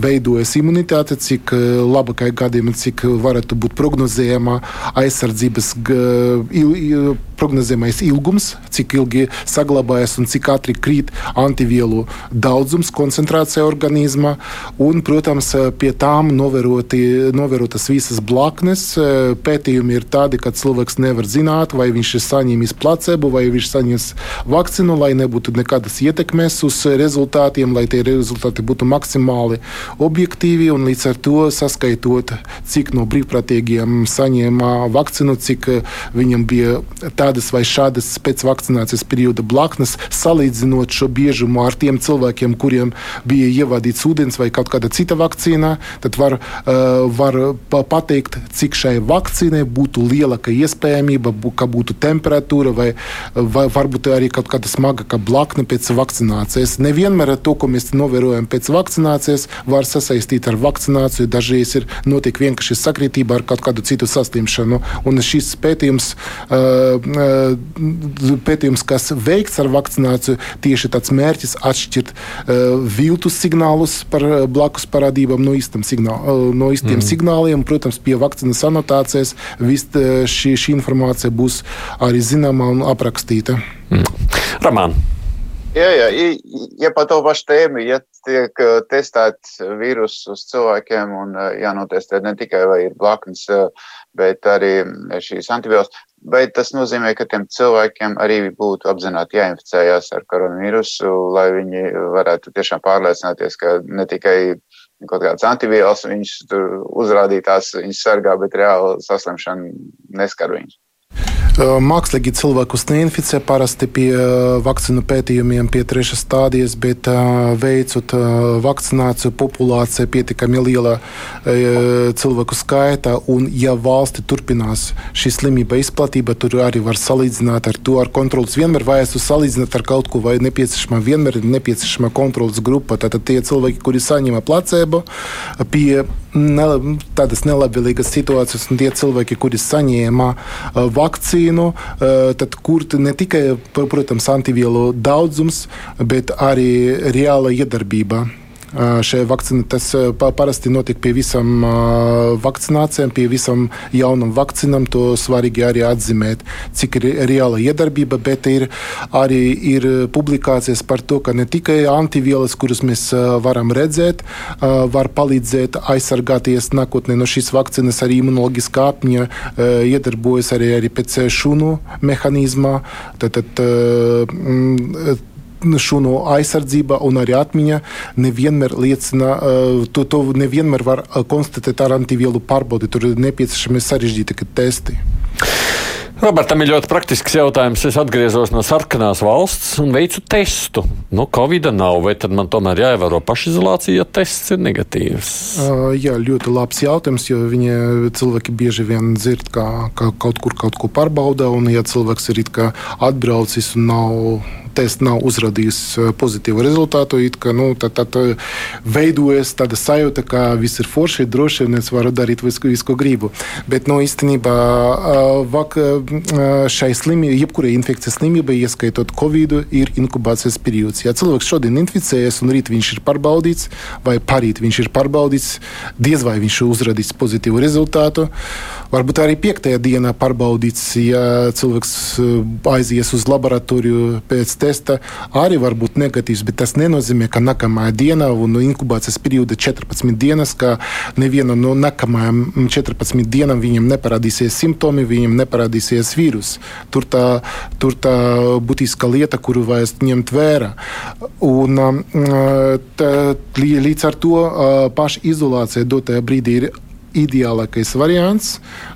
veidojas imunitāte, cik cik eh, labākai gadījumā, cik varētu būt prognozējama aizsardzības prognozējamais ilgums, cik ilgi saglabājas un cik ātri krīt antivielu daudzums, koncentrācija organismā. Un, protams, pie tām novēroti, novērotas visas blaknes. Pētījumi ir tādi, ka cilvēks nevar zināt, vai viņš ir saņēmis placebo vai viņš saņems vakcīnu, lai nebūtu nekādas ietekmes uz rezultātiem, lai tie rezultāti būtu maksimāli objektīvi līdz ar to saskaitot, cik no brīvprātīgiem saņēma vakcīnu, cik viņam bija tādas vai šādas pēc vakcinācijas perioda blaknes, salīdzinot šo biežumu ar tiem cilvēkiem, kuriem bija ievadīts ūdens vai kaut kāda cita vakcīna, tad var, uh, var pateikt, cik šai vakcīnai būtu lielāka iespējamība, ka būtu temperatūra vai, vai varbūt arī kaut kāda smaga blakne pēc vakcinācijas. Nevienmēr to, ko mēs novērojam pēc vakcinācijas, var sasaistīt ar vakcināciju. Dažreiz ir notiek vienkārši sakritība ar kaut kādu citu saslimšanu. Un šis pētījums, pētījums, kas veikts ar vakcināciju, tieši tāds mērķis atšķirt viltus signālus par blakus parādībām no, signāl, no īstiem mm. signāliem. Protams, pie vakcīnas anotācijas viss šī, šī informācija būs arī zināma un aprakstīta. Mm. Ramān. Jā, jā, ja par to pašu tēmu, ja tiek testēts vīrus uz cilvēkiem un jānotestē ne tikai vai ir blaknes, bet arī šīs antivielas, bet tas nozīmē, ka tiem cilvēkiem arī būtu apzināti jāinficējās ar koronavīrusu, lai viņi varētu tiešām pārliecināties, ka ne tikai kaut kādas antivielas viņus uzrādītās, viņus sargā, bet reāli saslimšana neskar viņus. Mākslīgi cilvēkus neinficē parasti pie vakcīnu pētījumiem, pie trešās stadijas, bet veicot vakcināciju, populācija pietiekami liela cilvēku skaita. Un, ja valsti turpinās šī slimība izplatība, tur arī var salīdzināt ar to, ar kontrolas. Vienmēr vajag salīdzināt ar kaut ko, vai nepieciešama vienmēr ir nepieciešama kontrolas grupa. Tātad tie cilvēki, kuri saņem placebo pie ne, tādas nelabvēlīgas situācijas, un tie cilvēki, kuri saņēma vakcīnu, vakcīnu, tad kur ne tikai, protams, antivielu daudzums, bet arī reāla iedarbība. Šai vakcīnai tas parasti notiek pie visām vakcinācijām, pie visām jaunām vakcīnām. To svarīgi arī atzīmēt, cik ir reāla iedarbība, bet ir arī ir publikācijas par to, ka ne tikai antivielas, kuras mēs varam redzēt, var palīdzēt aizsargāties nākotnē no šīs vakcīnas, arī imunoloģiskā apņa iedarbojas arī, arī pēc šūnu mehānismā. Tad, tad, šūnu aizsardzība un arī atmiņa nevienmēr liecina, to, to nevienmēr var konstatēt ar antivielu pārbaudi. Tur ir nepieciešami sarežģīti testi. Robertam ir ļoti praktisks jautājums. Es atgriezos no sarkanās valsts un veicu testu. Nu, Covid nav, vai tad man tomēr jāievēro pašizolācija, ja tests ir negatīvs? Uh, jā, ļoti labs jautājums, jo viņi cilvēki bieži vien dzird, ka, ka kaut kur kaut ko pārbauda, un ja cilvēks ir atbraucis un nav tests nav uzrādījis eh, pozitīvu rezultātu, ka, nu, tad, tad eh, veidojas tāda sajūta, ka viss ir forši, droši un es varu darīt visu, visu ko gribu. Bet nu, īstenībā eh, vak, šai slimībai, jebkurai infekcijas slimībai, ieskaitot Covid, ir inkubācijas periods. Ja cilvēks šodien inficējas un rīt viņš ir pārbaudīts, vai parīt viņš ir pārbaudīts, diez vai viņš uzrādīs pozitīvu rezultātu. Varbūt arī piektajā dienā pārbaudīts, ja cilvēks aizies uz laboratoriju pēc testa arī var būt negatīvs, bet tas nenozīmē, ka nākamā diena un inkubācijas perioda 14 dienas, ka nevienam no nākamajām 14 dienām viņam neparādīsies simptomi, viņam neparādīsies vīrus. Tur tā, tur tā būtiska lieta, kuru vajag ņemt vērā. Un, tā, līdz ar to paša izolācija dotajā brīdī ir ideālākais variants,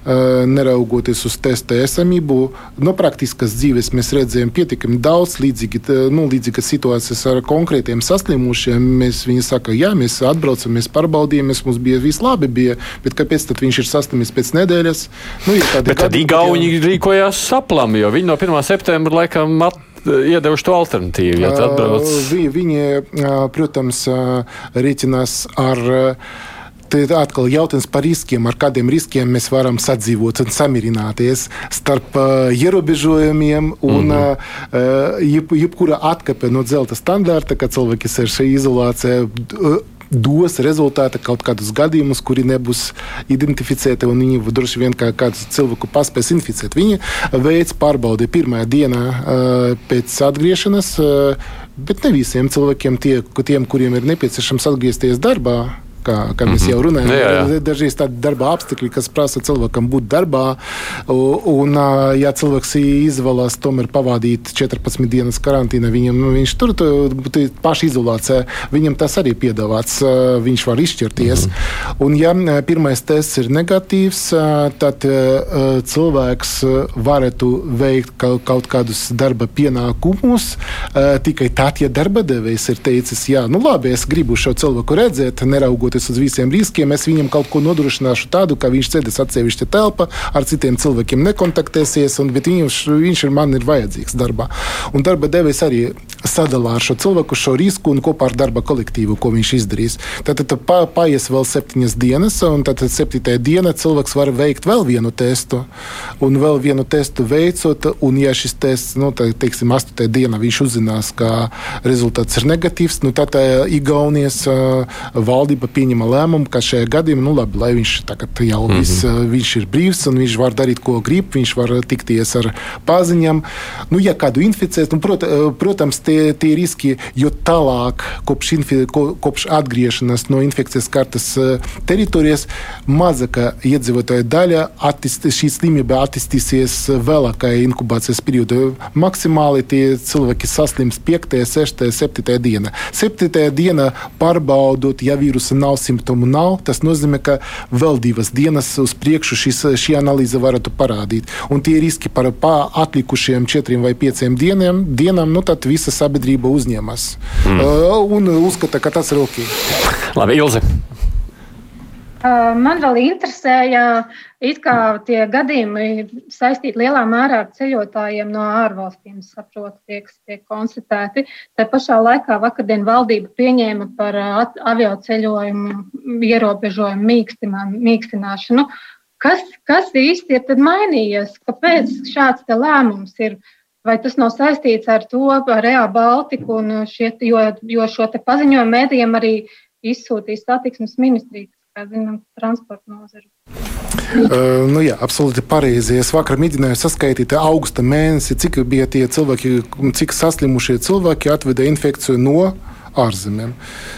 neraugoties uz testa esamību. No praktiskas dzīves mēs redzējām pietiekami daudz līdzīgi, nu, līdzīgas situācijas ar konkrētiem saslimušiem. Mēs viņi saka, jā, mēs atbraucam, mēs pārbaudījām, mums bija viss labi, bija, bet kāpēc tad viņš ir saslimis pēc nedēļas? Nu, bet tad Igauni jau... rīkojās saplam, jo viņi no 1. septembra laikam at iedevuši to alternatīvu. Ja viņi, viņi, protams, rēķinās ar Tad atkal jautājums par riskiem, ar kādiem riskiem mēs varam sadzīvot un samierināties starp uh, ierobežojumiem un mm -hmm. uh, jeb, jebkura atkape no zelta standarta, kad cilvēki ir šajā izolācijā. Uh, dos rezultātu kaut kādus gadījumus, kuri nebūs identificēti, un viņi droši vien kā kādu cilvēku paspēs inficēt. Viņi veids pārbaudi pirmajā dienā pēc atgriešanās, bet ne visiem cilvēkiem, tie, tiem, kuriem ir nepieciešams atgriezties darbā kā, kā mēs mm -hmm. jau runājam. Jā, jā. Dažreiz tādi darba apstākļi, kas prasa cilvēkam būt darbā, un, ja cilvēks izvēlas tomēr pavadīt 14 dienas karantīnā, viņam, nu, viņš tur pašizolācijā, viņam tas arī piedāvāts, viņš var izšķirties. Mm -hmm. Un, ja pirmais tests ir negatīvs, tad cilvēks varētu veikt kaut, kaut kādus darba pienākumus tikai tad, ja darba devējs ir teicis, jā, nu labi, es gribu šo cilvēku redzēt, neraugot neraugoties uz visiem riskiem, es viņam kaut ko nodrošināšu tādu, ka viņš sēdēs atsevišķa telpa, ar citiem cilvēkiem nekontaktēsies, un, bet viņš, viņš ir man ir vajadzīgs darbā. Un darba devējs arī sadalā ar šo cilvēku šo risku un kopā ar darba kolektīvu, ko viņš izdarīs. Tad, tad pa, paies vēl septiņas dienas, un tad septītajā dienā cilvēks var veikt vēl vienu testu, un vēl vienu testu veicot, un ja šis tests, nu, tā, teiksim, astotajā dienā viņš uzzinās, ka rezultāts ir negatīvs, nu, tad Igaunijas uh, valdība pieņema lēmumu, ka šajā gadījumā, nu, labi, lai viņš tagad jau mm -hmm. vis, viņš ir brīvs un viņš var darīt, ko grib, viņš var tikties ar paziņām. Nu, ja kādu inficēs, nu, prot, protams, tie, tie riski, jo tālāk kopš, infi, kopš atgriešanās no infekcijas kartes teritorijas, mazāka iedzīvotāja daļa attist, šī slimība attīstīsies vēlākajā inkubācijas periodā. Maksimāli tie cilvēki saslims 5, 6, 7 dienā. 7 dienā pārbaudot, ja vīrusa nav nav simptomu, nav. Tas nozīmē, ka vēl divas dienas uz priekšu šis, šī analīze varētu parādīt. Un tie riski par atlikušiem četriem vai pieciem dieniem, dienām, nu tad visa sabiedrība uzņemas mm. uh, un uzskata, ka tas ir ok. Labi, Ilze. Man vēl interesēja, kā tie gadījumi saistīti lielā mērā ar ceļotājiem no ārvalstīm, saprotu, tie, kas tiek konstatēti. Tā pašā laikā vakardien valdība pieņēma par avio ceļojumu ierobežojumu mīkstināšanu. Kas, kas īsti ir mainījies? Kāpēc šāds lēmums ir? Vai tas nav saistīts ar to, ar Real Baltiku, šie, jo, jo šo paziņojumu mēdījiem arī izsūtīja satiksmes ministrija? Kā zinām, transporta nozari. Uh, nu jā, absolūti pareizi. Es vakar mēģināju saskaitīt augusta mēnesi, cik bija tie cilvēki, cik saslimušie cilvēki atveda infekciju no ārzemēm.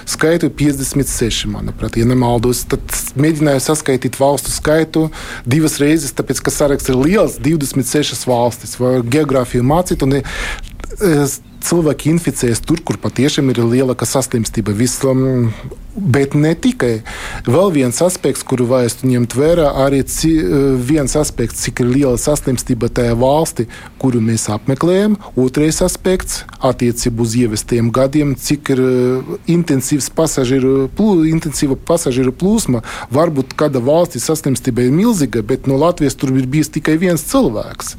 Skaitu 56, manuprāt, ja nemaldos. Tad mēģināju saskaitīt valstu skaitu divas reizes, tāpēc, ka saraksts ir liels, 26 valstis. Geogrāfiju mācīt, un cilvēki inficējas tur, kur patiešām ir lielāka saslimstība. Visam, bet ne tikai. Vēl viens aspekts, kuru vajadzētu ņemt vērā, arī ci, viens aspekts, cik ir liela saslimstība tajā valstī, kuru mēs apmeklējam. Otrais aspekts attiecībā uz ievestiem gadiem, cik ir intensīvs pasažieru, plū, intensīva pasažieru plūsma. Varbūt kāda valstī saslimstība ir milzīga, bet no Latvijas tur ir bijis tikai viens cilvēks.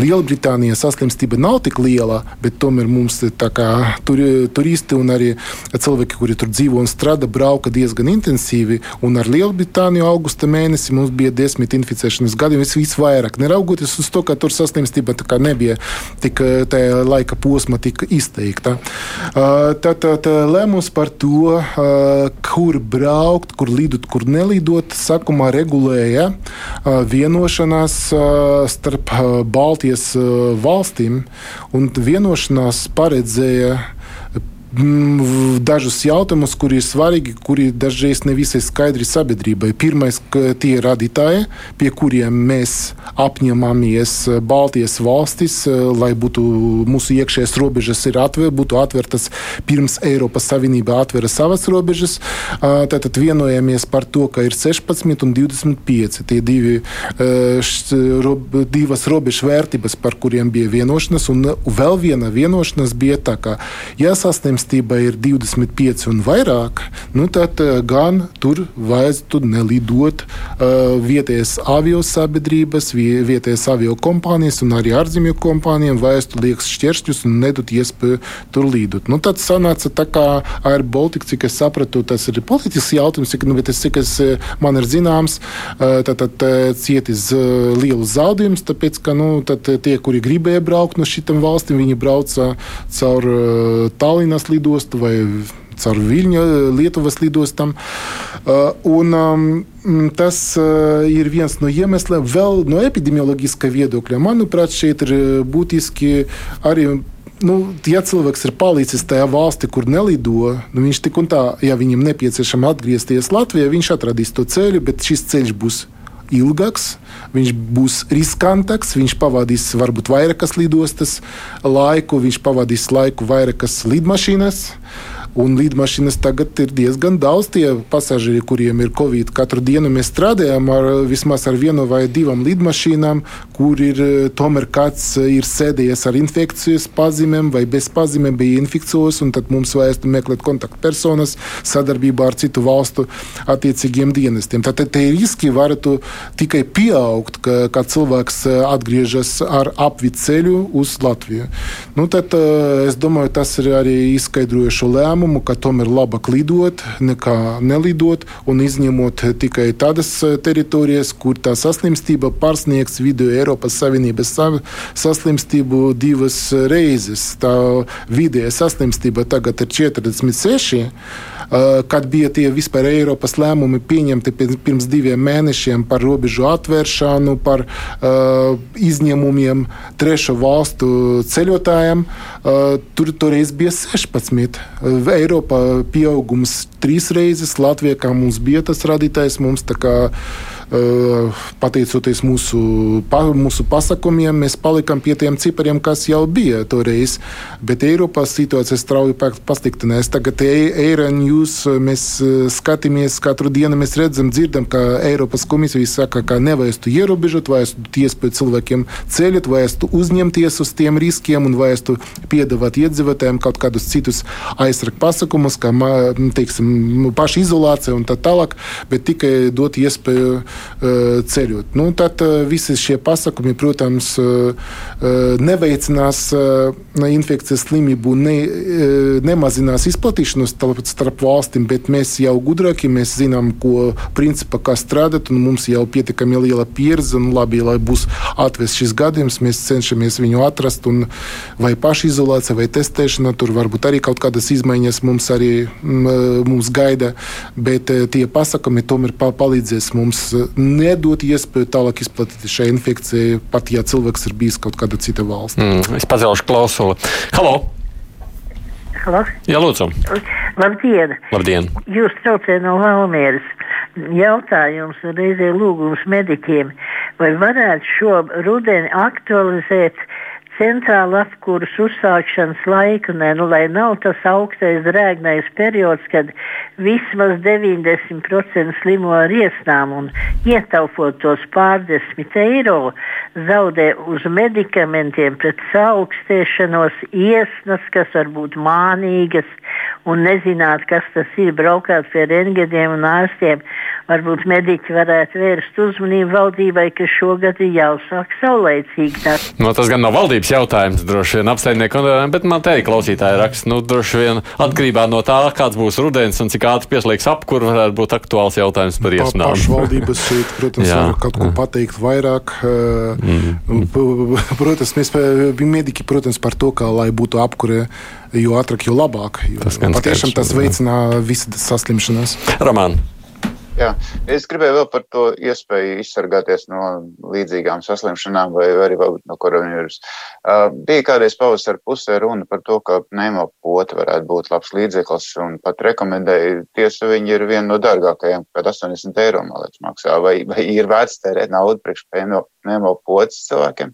Lielbritānijā saslimstība nav tik liela, bet tomēr mums kā, tur, turisti un arī cilvēki, kuri tur dzīvo un strādā, brauka diezgan intensīvi. Un ar Lielbritāniju augusta mēnesi mums bija desmit inficēšanas gadi, vis, visvairāk. Neraugoties uz to, ka tur saslimstība nebija tik tajā laika posma tik izteikta. Tad, tad lēmums par to, kur braukt, kur lidot, kur nelidot, sākumā regulēja vienošanās starp Baltijas valstīm. Un vienošanās paredzēja dažus jautājumus, kuri ir svarīgi, kuri dažreiz nevisai skaidri sabiedrībai. Pirmais, tie radītāji, pie kuriem mēs apņemamies Baltijas valstis, lai būtu mūsu iekšējās robežas ir atver, būtu atvērtas pirms Eiropas Savienība atvēra savas robežas. Tātad vienojamies par to, ka ir 16 un 25 tie divi, divas robežu vērtības, par kuriem bija vienošanās, un vēl viena vienošanās bija tā, ka jāsasniedz ir 25 un vairāk, nu tad gan tur vajadzētu nelidot uh, vietējās avio sabiedrības, vietējās avio kompānijas un arī ārzemju kompānijām vajadzētu liekas šķēršļus un nedot iespēju tur lidot. Nu, tad sanāca tā kā Air Baltica, cik es sapratu, tas ir politisks jautājums, cik, nu, es, cik es, man ir zināms, tad, tad cietis lielu zaudējumus, tāpēc, ka nu, tie, kuri gribēja braukt no šitām valstīm, viņi brauca caur Tallinas lidostu vai caur Viļņu, Lietuvas lidostam. Un, tas ir viens no iemesliem, vēl no epidemioloģiskā viedokļa. Manuprāt, šeit ir būtiski arī nu, ja cilvēks ir palicis tajā valstī, kur nelido, nu, viņš tik un tā, ja viņam nepieciešams atgriezties Latvijā, viņš atradīs to ceļu, bet šis ceļš būs ilgāks, viņš būs riskantāks, viņš pavadīs varbūt vairākas lidostas laiku, viņš pavadīs laiku vairākas lidmašīnas. Un lidmašīnas tagad ir diezgan daudz tie pasažieri, kuriem ir covid. Katru dienu mēs strādājam ar vismaz ar vienu vai divām lidmašīnām, kur ir tomēr kāds ir sēdējies ar infekcijas pazīmēm vai bez pazīmēm, bija infikcijos, un tad mums vajadzētu meklēt kontaktpersonas sadarbībā ar citu valstu attiecīgiem dienestiem. Tad tie riski varētu tikai pieaugt, ka, kad cilvēks atgriežas ar apvidu ceļu uz Latviju. Nu, tad, es domāju, tas ir arī izskaidrojuši lēmumu lēmumu, ka tomēr labāk lidot nekā nelidot, un izņemot tikai tādas eh, teritorijas, kur tā saslimstība pārsniegs vidu Eiropas Savienības saslimstību divas reizes. Tā vidēja saslimstība tagad ir 46. Eh, kad bija tie vispār Eiropas lēmumi pieņemti pirms diviem mēnešiem par robežu atvēršanu, par uh, izņēmumiem trešo valstu ceļotājiem, uh, tur toreiz bija 16. Eiropā pieaugums trīs reizes, Latvijā, mums bija tas radītājs, mums tā kā pateicoties mūsu, pa, mūsu pasākumiem, mēs palikām pie tiem cipariem, kas jau bija toreiz. Bet Eiropā situācija strauji pasliktinājās. Tagad Eiropas mēs skatāmies katru dienu, mēs redzam, dzirdam, ka Eiropas komisija saka, ka nevajadzētu ierobežot, vajadzētu iespēju cilvēkiem ceļot, vajadzētu uzņemties uz tiem riskiem un vajadzētu piedāvāt iedzīvotājiem kaut kādus citus aizsargu pasākumus, kā teiksim, paša izolācija un tā tālāk, bet tikai dot iespēju ceļot. Nu, tad visi šie pasakumi, protams, neveicinās infekcijas slimību, ne, nemazinās izplatīšanos starp valstīm, bet mēs jau gudrāki, mēs zinām, ko principā kā strādāt, un mums jau pietiekami liela pieredze, un labi, lai būs atvests šis gadījums, mēs cenšamies viņu atrast, un vai pašizolācija, vai testēšana, tur varbūt arī kaut kādas izmaiņas mums arī mums gaida, bet tie pasakumi tomēr palīdzēs mums nedot iespēju tālāk izplatīties šai infekcijai, pat ja cilvēks ir bijis kaut kāda cita valsts. Mm, es pacelšu klausuli. Halo! Halo? Jā, lūdzu. Labdien! Labdien. Jūs traucējat no Valmieras. Jautājums un reizē lūgums mediķiem. Vai varētu šo rudeni aktualizēt centrāla apkuras uzsākšanas laiku, ne, nu, lai nav tas augstais drēgnais periods, kad vismaz 90% slimo ar iesnām un ietaupot tos pārdesmit eiro, zaudē uz medikamentiem pret saaugstēšanos iesnas, kas var būt mānīgas un nezināt, kas tas ir, braukāt pie rengediem un ārstiem. Varbūt mediķi varētu vērst uzmanību valdībai, ka šogad ir jāuzsāk saulēcīgi. No, tas gan nav valdības jautājums, droši vien apsaimnieku, bet man te ir klausītāji raksts. Nu, droši vien atkarībā no tā, kāds būs rudens un cik ātri pieslīgs apkur, varētu būt aktuāls jautājums par iesnām. Pašvaldības šeit, protams, var kaut ko pateikt vairāk. Mm. Protams, mēs mediķi, protams, par to, kā lai būtu apkure jo ātrāk, jo labāk. Jo tas patiešām tas veicina visas saslimšanas. Roman. Jā, es gribēju vēl par to iespēju izsargāties no līdzīgām saslimšanām vai arī no koronavīrusa. Uh, bija kādreiz pavasara pusē runa par to, ka pneumopota varētu būt labs līdzeklis un pat rekomendēju. Tiesa, viņi ir viena no dārgākajām, kad 80 eiro, liekas, maksā. Vai, vai ir vērts tērēt naudu priekš pneumopotas cilvēkiem?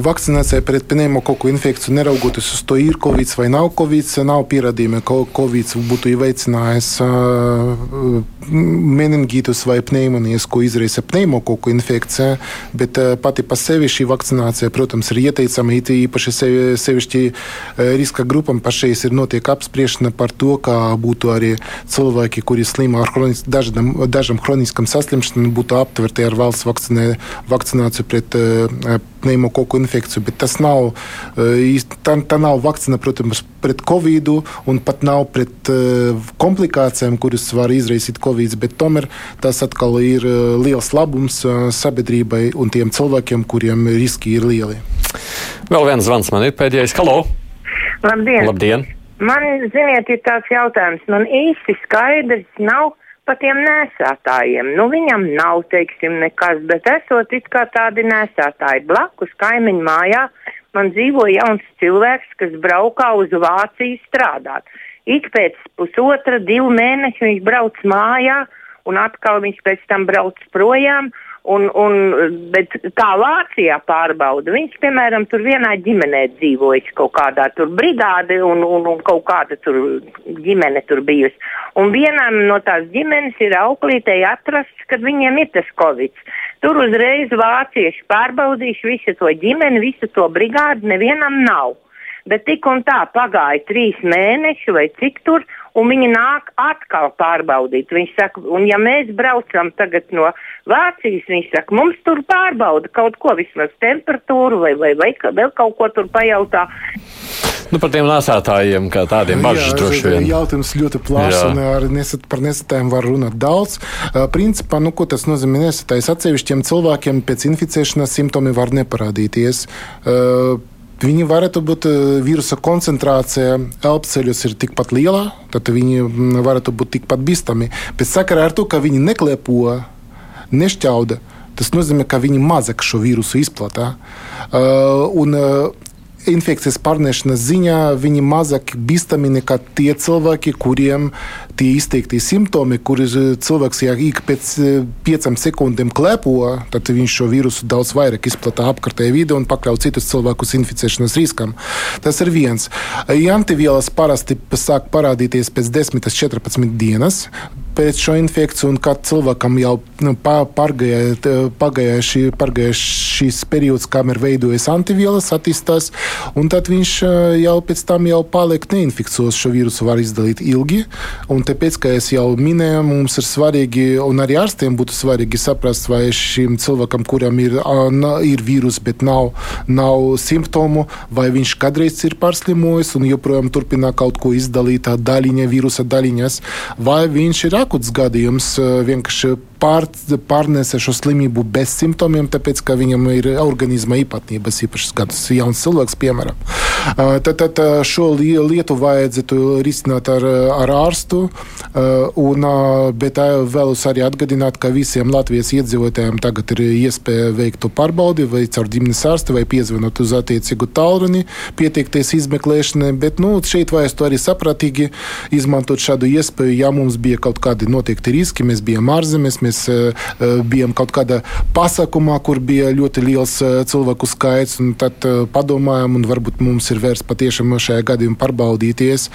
Vakcinācija pret pneimokoku infekciju, neraugoties uz to, ir covid vai nav covid, nav pierādījumi, ka covid būtu veicinājis meningitus vai pneimonijas, ko izraisa pneimokoku infekcija. Bet pati par sevi šī vakcinācija, protams, ir ieteicama īpaši sevišķi riska grupam. Pašreiz ir notiek apspriešana par to, kā būtu arī cilvēki, kuri slimo ar hronis, dažam, dažam hroniskam saslimšanām, būtu aptverti ar valsts vakcinē, vakcināciju pret pneimokoku infekciju, bet tas nav, tā, tā nav vakcīna, protams, pret covid, un pat nav pret komplikācijām, kuras var izraisīt covid, bet tomēr tas atkal ir liels labums sabiedrībai un tiem cilvēkiem, kuriem riski ir lieli. Vēl viens zvans man ir pēdējais. Halo! Labdien! Labdien. Man, ziniet, ir tāds jautājums, man īsti skaidrs nav par tiem nesētājiem. Nu, viņam nav, teiksim, nekas, bet esot it kā tādi nesētāji. Blakus kaimiņu mājā man dzīvo jauns cilvēks, kas braukā uz Vāciju strādāt. Ik pēc pusotra, divu mēnešu viņš brauc mājā, un atkal viņš pēc tam brauc projām. Un, un, bet kā Vācijā pārbauda, viņš, piemēram, tur vienā ģimenē dzīvojis kaut kādā tur brigāde un, un, un kaut kāda tur ģimene tur bijusi. Un vienam no tās ģimenes ir auklītei atrasts, kad viņiem ir tas covid. Tur uzreiz vācieši pārbaudījuši visu to ģimeni, visu to brigādi, nevienam nav. Bet tik un tā pagāja trīs mēneši vai cik tur, un viņi nāk atkal pārbaudīt. Viņš saka, un ja mēs braucam tagad no Vācijas, viņš saka, mums tur pārbauda kaut ko, vismaz temperatūru vai, vai, vai vēl kaut ko tur pajautā. Nu, par tiem nesētājiem, kā tādiem bažas droši vien. Jautājums ļoti plašs, un ar nesat, par nesētājiem var runāt daudz. Principā, nu, ko tas nozīmē nesētājs? Atsevišķiem cilvēkiem pēc inficēšanās simptomi var neparādīties. Uh, Viņi varētu būt vīrusa koncentrācija elpceļos ir tikpat liela, tad viņi varētu būt tikpat bīstami. Bet sakarā ar to, ka viņi neklepo, nešķauda, tas nozīmē, ka viņi mazāk šo vīrusu izplatā. Uh, un, uh, infekcijas pārnešanas ziņā viņi mazāk bīstami nekā tie cilvēki, kuriem tie izteikti simptomi, kur cilvēks ja ik pēc eh, piecām sekundēm klepo, tad viņš šo vīrusu daudz vairāk izplatīja apkārtējā vidē un pakļauj citus cilvēkus inficēšanas riskam. Tas ir viens. Antivielas parasti sāk parādīties pēc 10-14 dienas pēc šo infekciju, un kad cilvēkam jau nu, pārgāja, šī, šis periods, kamēr veidojas antivielas, attīstās, un tad viņš jau pēc tam jau paliek neinfikcijos. Šo vīrusu var izdalīt ilgi, un tāpēc, kā es jau minēju, mums ir svarīgi, un arī ārstiem būtu svarīgi saprast, vai šim cilvēkam, kuram ir, ir vīrus, bet nav, nav simptomu, vai viņš kādreiz ir pārslimojis un joprojām turpina kaut ko izdalīt, daļiņa, vīrusa daļiņas, vai viņš ir akuts gadījums, vienkārši pār, pārnēsa šo slimību bez simptomiem, tāpēc, ka viņam ir organisma īpatnības, īpaši kāds jauns cilvēks, piemēram. Tad, tad šo lietu vajadzētu risināt ar, ar ārstu, un, bet vēlos arī atgādināt, ka visiem Latvijas iedzīvotājiem tagad ir iespēja veikt to pārbaudi vai caur ģimenes ārstu vai piezvanot uz attiecīgu tālruni, pieteikties izmeklēšanai, bet nu, šeit vajadzētu arī saprātīgi izmantot šādu iespēju, ja mums bija kaut kādi noteikti riski, mēs bijām ārzemēs, mēs bijām kaut kādā pasākumā, kur bija ļoti liels cilvēku skaits, tad padomājām, un varbūt mums ir vērts patiešām šajā gadījumā pārbaudīties,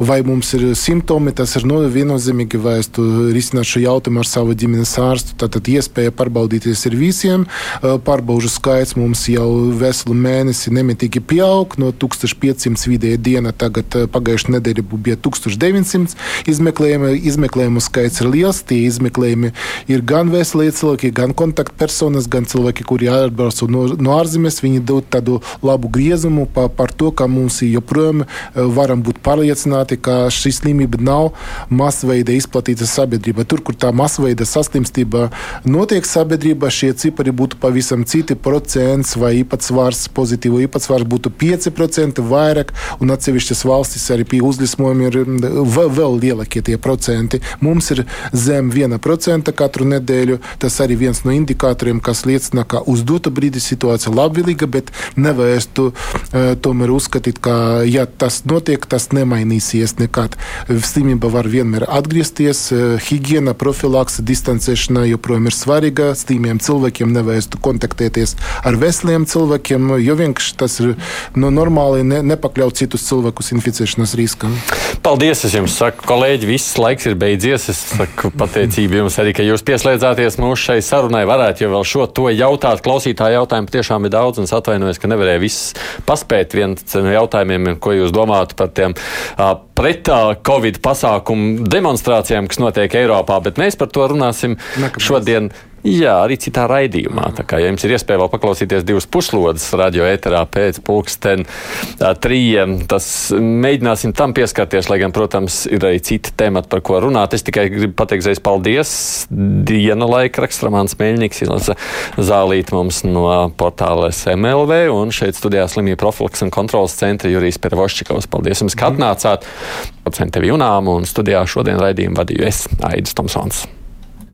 vai mums ir simptomi. Tas ir viennozīmīgi, vai es risinātu šo jautājumu ar savu ģimenes ārstu. Tātad iespēja pārbaudīties ir visiem. Pārbaužu skaits mums jau veselu mēnesi nemitīgi pieaug. No 1500 vidēja diena tagad pagājušā nedēļa bija 1900 izmeklējumu. Izmeklējumu skaits ir liels. Tie izmeklējumi ir gan veselīgi cilvēki, gan kontaktpersonas, gan cilvēki, kuri ārbrauc no, no ārzemēs. Viņi dod tādu labu griezumu pa, par to, ka mums joprojām varam būt pārliecināti, ka šī slimība nav masveida izplatīta sabiedrībā. Tur, kur tā masveida saslimstība notiek sabiedrībā, šie cipari būtu pavisam citi procents vai īpatsvars, pozitīvu īpatsvars būtu 5% vairāk, un atsevišķas valstis arī pie uzlismojuma ir vēl, vēl lielākie tie procenti. Mums ir zem 1% katru nedēļu. Tas arī viens no indikatoriem, kas liecina, ka uz dotu brīdi situācija labvēlīga, bet nevajadzētu uh, tomēr uzskatīt, ka ja tas notiek, tas nemainīsies nekad. Slimība var vienmēr atgriezties. Higiēna, profilakse, distancēšana joprojām ir svarīga. Slimiem cilvēkiem nevajadzētu kontaktēties ar veseliem cilvēkiem, jo vienkārši tas ir no normāli ne, nepakļaut citus cilvēkus inficēšanas riskam. Paldies! Es jums saku, kolēģi, viss laiks ir beidzies. Es saku pateicību jums arī, ka jūs pieslēdzāties mūsu šai sarunai. Varētu jau vēl šo to jautāt. Klausītāju jautājumu tiešām ir daudz, un es atvainojos, ka nevarēju visus paspēt. Viens no jautājumiem, ko jūs domājat par tiem uh, pret uh, Covid pasākumu demonstrācijām, kas notiek Eiropā, bet mēs par to runāsim Nākamais. šodien Jā, arī citā raidījumā. Tā kā ja jums ir iespēja vēl paklausīties divas puslodes radio ēterā pēc pulksten trījiem, tas mēģināsim tam pieskarties, lai gan, protams, ir arī citi temati, par ko runāt. Es tikai gribu pateikt reiz paldies. Dienu laika rakstramāns Meļņiks, Ilza Zālīt mums no portāla SMLV un šeit studijā slimību profilaks un kontrolas centra Jurijs Pervoščikovs. Paldies jums, ka atnācāt. Procenti Junām un studijā šodien raidījumu vadīju es, Aidis Tomsons.